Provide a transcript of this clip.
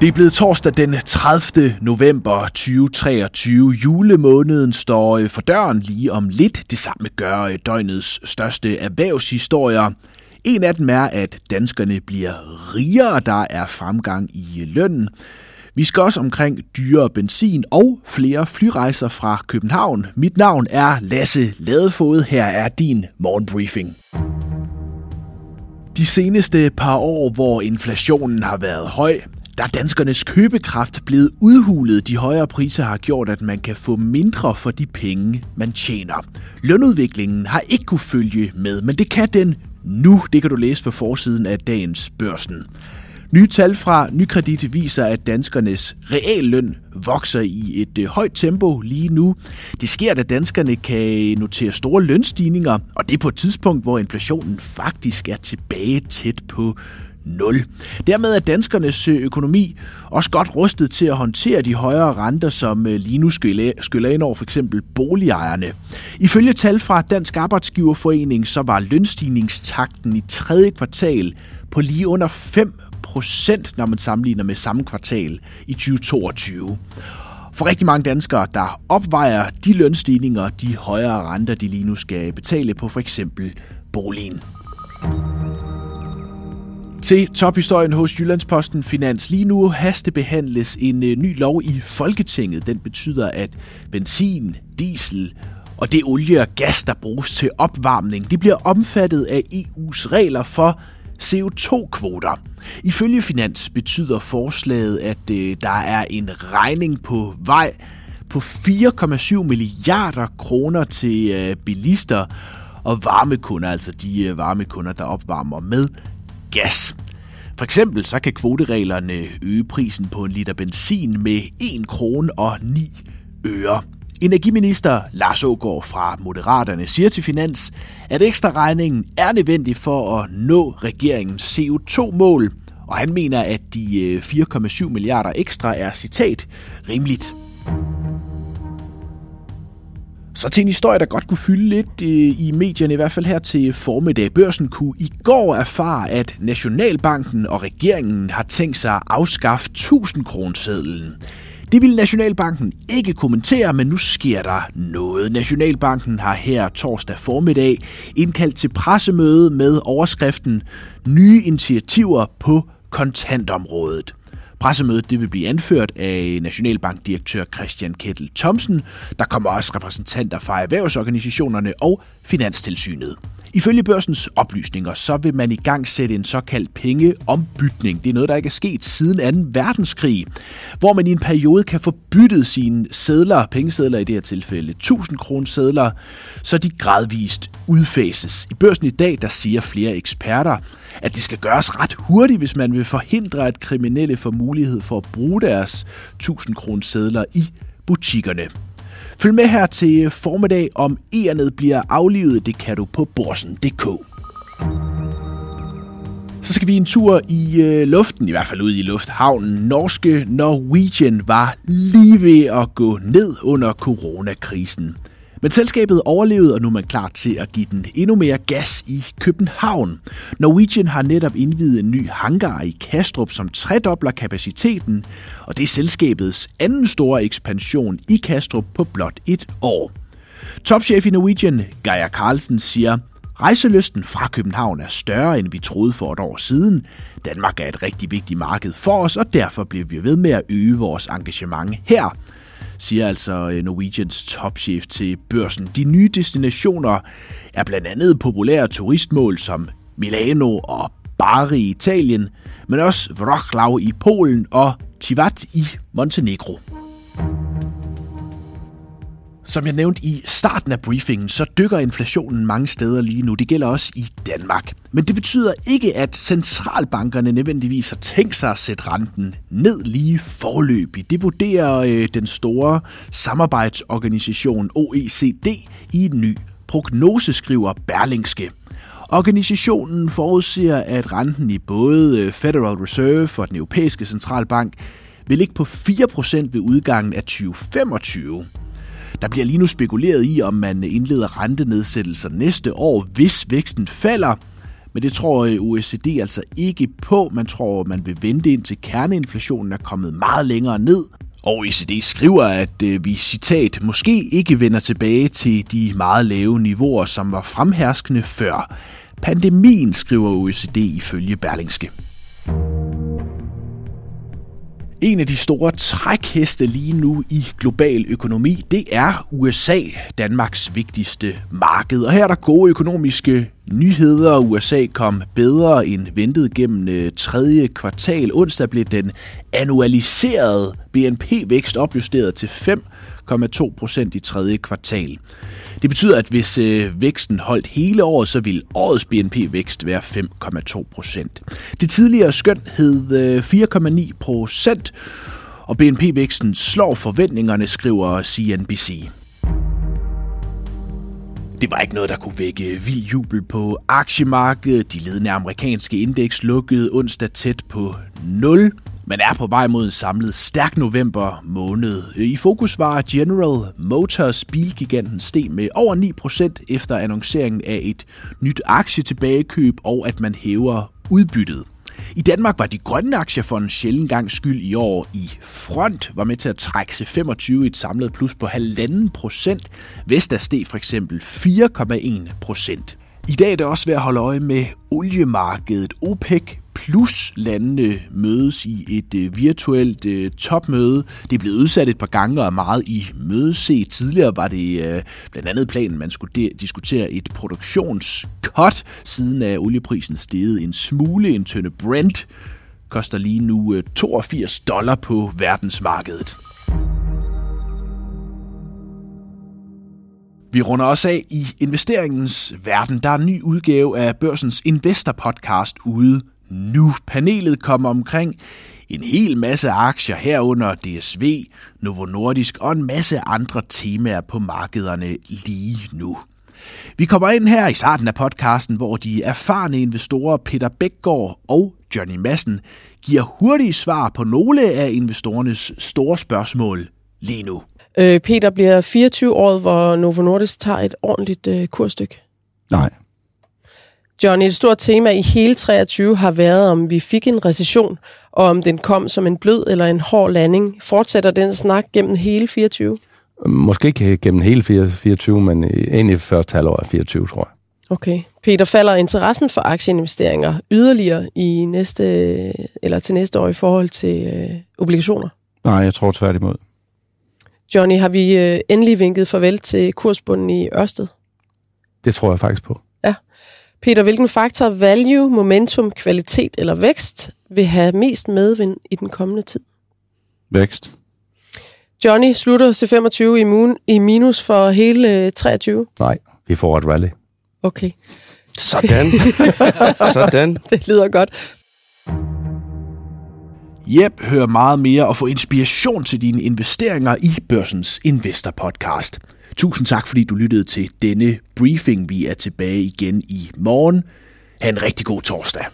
Det er blevet torsdag den 30. november 2023. Julemåneden står øh, for døren lige om lidt. Det samme gør øh, døgnets største erhvervshistorier. En af dem er, at danskerne bliver rigere. Der er fremgang i øh, lønnen. Vi skal også omkring dyre benzin og flere flyrejser fra København. Mit navn er Lasse Ladefod. Her er din morgenbriefing. De seneste par år, hvor inflationen har været høj, der er danskernes købekraft blevet udhulet. De højere priser har gjort, at man kan få mindre for de penge, man tjener. Lønudviklingen har ikke kunne følge med, men det kan den nu. Det kan du læse på forsiden af dagens børsen. Nye tal fra Nykredit viser, at danskernes realløn vokser i et øh, højt tempo lige nu. Det sker, at danskerne kan notere store lønstigninger, og det er på et tidspunkt, hvor inflationen faktisk er tilbage tæt på 0. Dermed er danskernes øh, økonomi også godt rustet til at håndtere de højere renter, som øh, lige nu skyller ind over for eksempel boligejerne. Ifølge tal fra Dansk Arbejdsgiverforening, så var lønstigningstakten i tredje kvartal på lige under 5 procent, når man sammenligner med samme kvartal i 2022. For rigtig mange danskere, der opvejer de lønstigninger, de højere renter, de lige nu skal betale på for eksempel boligen. Til tophistorien hos Jyllandsposten Finans. Lige nu hastebehandles en øh, ny lov i Folketinget. Den betyder, at benzin, diesel og det olie og gas, der bruges til opvarmning, det bliver omfattet af EU's regler for CO2-kvoter. Ifølge Finans betyder forslaget, at øh, der er en regning på vej på 4,7 milliarder kroner til øh, bilister og varmekunder, altså de øh, varmekunder, der opvarmer med gas. For eksempel så kan kvotereglerne øge prisen på en liter benzin med 1 krone og 9 øre. Energiminister Lars Ågaard fra Moderaterne siger til Finans, at ekstra regningen er nødvendig for at nå regeringens CO2-mål, og han mener, at de øh, 4,7 milliarder ekstra er, citat, rimeligt. Så til en historie, der godt kunne fylde lidt øh, i medierne, i hvert fald her til formiddag. Børsen kunne i går erfare, at Nationalbanken og regeringen har tænkt sig at afskaffe 1000 kronesedlen. Det ville Nationalbanken ikke kommentere, men nu sker der noget. Nationalbanken har her torsdag formiddag indkaldt til pressemøde med overskriften Nye initiativer på kontantområdet. Pressemødet det vil blive anført af Nationalbankdirektør Christian Kettel Thomsen. Der kommer også repræsentanter fra erhvervsorganisationerne og Finanstilsynet. Ifølge børsens oplysninger, så vil man i gang sætte en såkaldt pengeombytning. Det er noget, der ikke er sket siden 2. verdenskrig, hvor man i en periode kan få byttet sine sædler, pengesedler i det her tilfælde, 1000 kroner så de gradvist udfases. I børsen i dag, der siger flere eksperter, at det skal gøres ret hurtigt, hvis man vil forhindre, at kriminelle får mulighed for at bruge deres 1000 kroner i butikkerne. Følg med her til formiddag, om Egernet bliver aflivet. Det kan du på borsen.dk. Så skal vi en tur i øh, luften, i hvert fald ud i lufthavnen. Norske Norwegian var lige ved at gå ned under coronakrisen. Men selskabet overlevede, og nu er man klar til at give den endnu mere gas i København. Norwegian har netop indvidet en ny hangar i Kastrup, som tredobler kapaciteten, og det er selskabets anden store ekspansion i Kastrup på blot et år. Topchef i Norwegian, Geir Carlsen, siger, Rejseløsten fra København er større, end vi troede for et år siden. Danmark er et rigtig vigtigt marked for os, og derfor bliver vi ved med at øge vores engagement her siger altså øh, Norwegians topchef til børsen. De nye destinationer er blandt andet populære turistmål som Milano og Bari i Italien, men også Wroclaw i Polen og Tivat i Montenegro. Som jeg nævnte i starten af briefingen, så dykker inflationen mange steder lige nu. Det gælder også i Danmark. Men det betyder ikke, at centralbankerne nødvendigvis har tænkt sig at sætte renten ned lige forløbig. Det vurderer øh, den store samarbejdsorganisation OECD i en ny prognose, skriver Berlingske. Organisationen forudser, at renten i både øh, Federal Reserve og den europæiske centralbank vil ligge på 4% ved udgangen af 2025. Der bliver lige nu spekuleret i, om man indleder rentenedsættelser næste år, hvis væksten falder, Men det tror øh, OECD altså ikke på. Man tror, man vil vente ind til kerneinflationen er kommet meget længere ned. Og OECD skriver, at øh, vi, citat, måske ikke vender tilbage til de meget lave niveauer, som var fremherskende før pandemien, skriver OECD ifølge Berlingske. En af de store trækheste lige nu i global økonomi, det er USA, Danmarks vigtigste marked. Og her er der gode økonomiske nyheder. USA kom bedre end ventet gennem øh, tredje kvartal. Onsdag blev den annualiserede BNP-vækst opjusteret til 5 5,2 procent i tredje kvartal. Det betyder, at hvis øh, væksten holdt hele året, så ville årets BNP-vækst være 5,2 procent. Det tidligere skøn hed øh, 4,9 procent, og BNP-væksten slår forventningerne, skriver CNBC. Det var ikke noget, der kunne vække øh, vild jubel på aktiemarkedet. De ledende amerikanske indeks lukkede onsdag tæt på 0. Man er på vej mod en samlet stærk november måned. I fokus var General Motors bilgiganten steg med over 9% efter annonceringen af et nyt aktietilbagekøb og at man hæver udbyttet. I Danmark var de grønne aktier for en sjælden gang skyld i år i front, var med til at trække sig 25 i et samlet plus på halvanden procent. Vestas steg for eksempel 4,1 procent. I dag er det også ved at holde øje med oliemarkedet. OPEC plus landene mødes i et øh, virtuelt øh, topmøde. Det er blevet udsat et par gange og er meget i mødese. Tidligere var det øh, blandt andet planen, man skulle diskutere et produktionscut, siden af olieprisen steget en smule. En tønde Brent koster lige nu 82 dollar på verdensmarkedet. Vi runder også af i investeringens verden. Der er en ny udgave af Børsens Investor Podcast ude nu. Panelet kommer omkring en hel masse aktier herunder DSV, Novo Nordisk og en masse andre temaer på markederne lige nu. Vi kommer ind her i starten af podcasten, hvor de erfarne investorer Peter Bækgaard og Johnny Madsen giver hurtige svar på nogle af investorernes store spørgsmål lige nu. Øh, Peter bliver 24 år, hvor Novo Nordisk tager et ordentligt øh, kurstykke. Nej. Johnny, et stort tema i hele 23 har været, om vi fik en recession, og om den kom som en blød eller en hård landing. Fortsætter den snak gennem hele 24? Måske ikke gennem hele 24, men ind i første halvår af 24, tror jeg. Okay. Peter, falder interessen for aktieinvesteringer yderligere i næste, eller til næste år i forhold til øh, obligationer? Nej, jeg tror tværtimod. Johnny, har vi øh, endelig vinket farvel til kursbunden i Ørsted? Det tror jeg faktisk på. Peter, hvilken faktor, value, momentum, kvalitet eller vækst, vil have mest medvind i den kommende tid? Vækst. Johnny slutter C25 i, moon, i minus for hele øh, 23. Nej, vi får et rally. Okay, Sådan. Sådan. det lyder godt. Jep, hør meget mere og få inspiration til dine investeringer i Børsens Investor Podcast. Tusind tak, fordi du lyttede til denne briefing. Vi er tilbage igen i morgen. Ha' en rigtig god torsdag.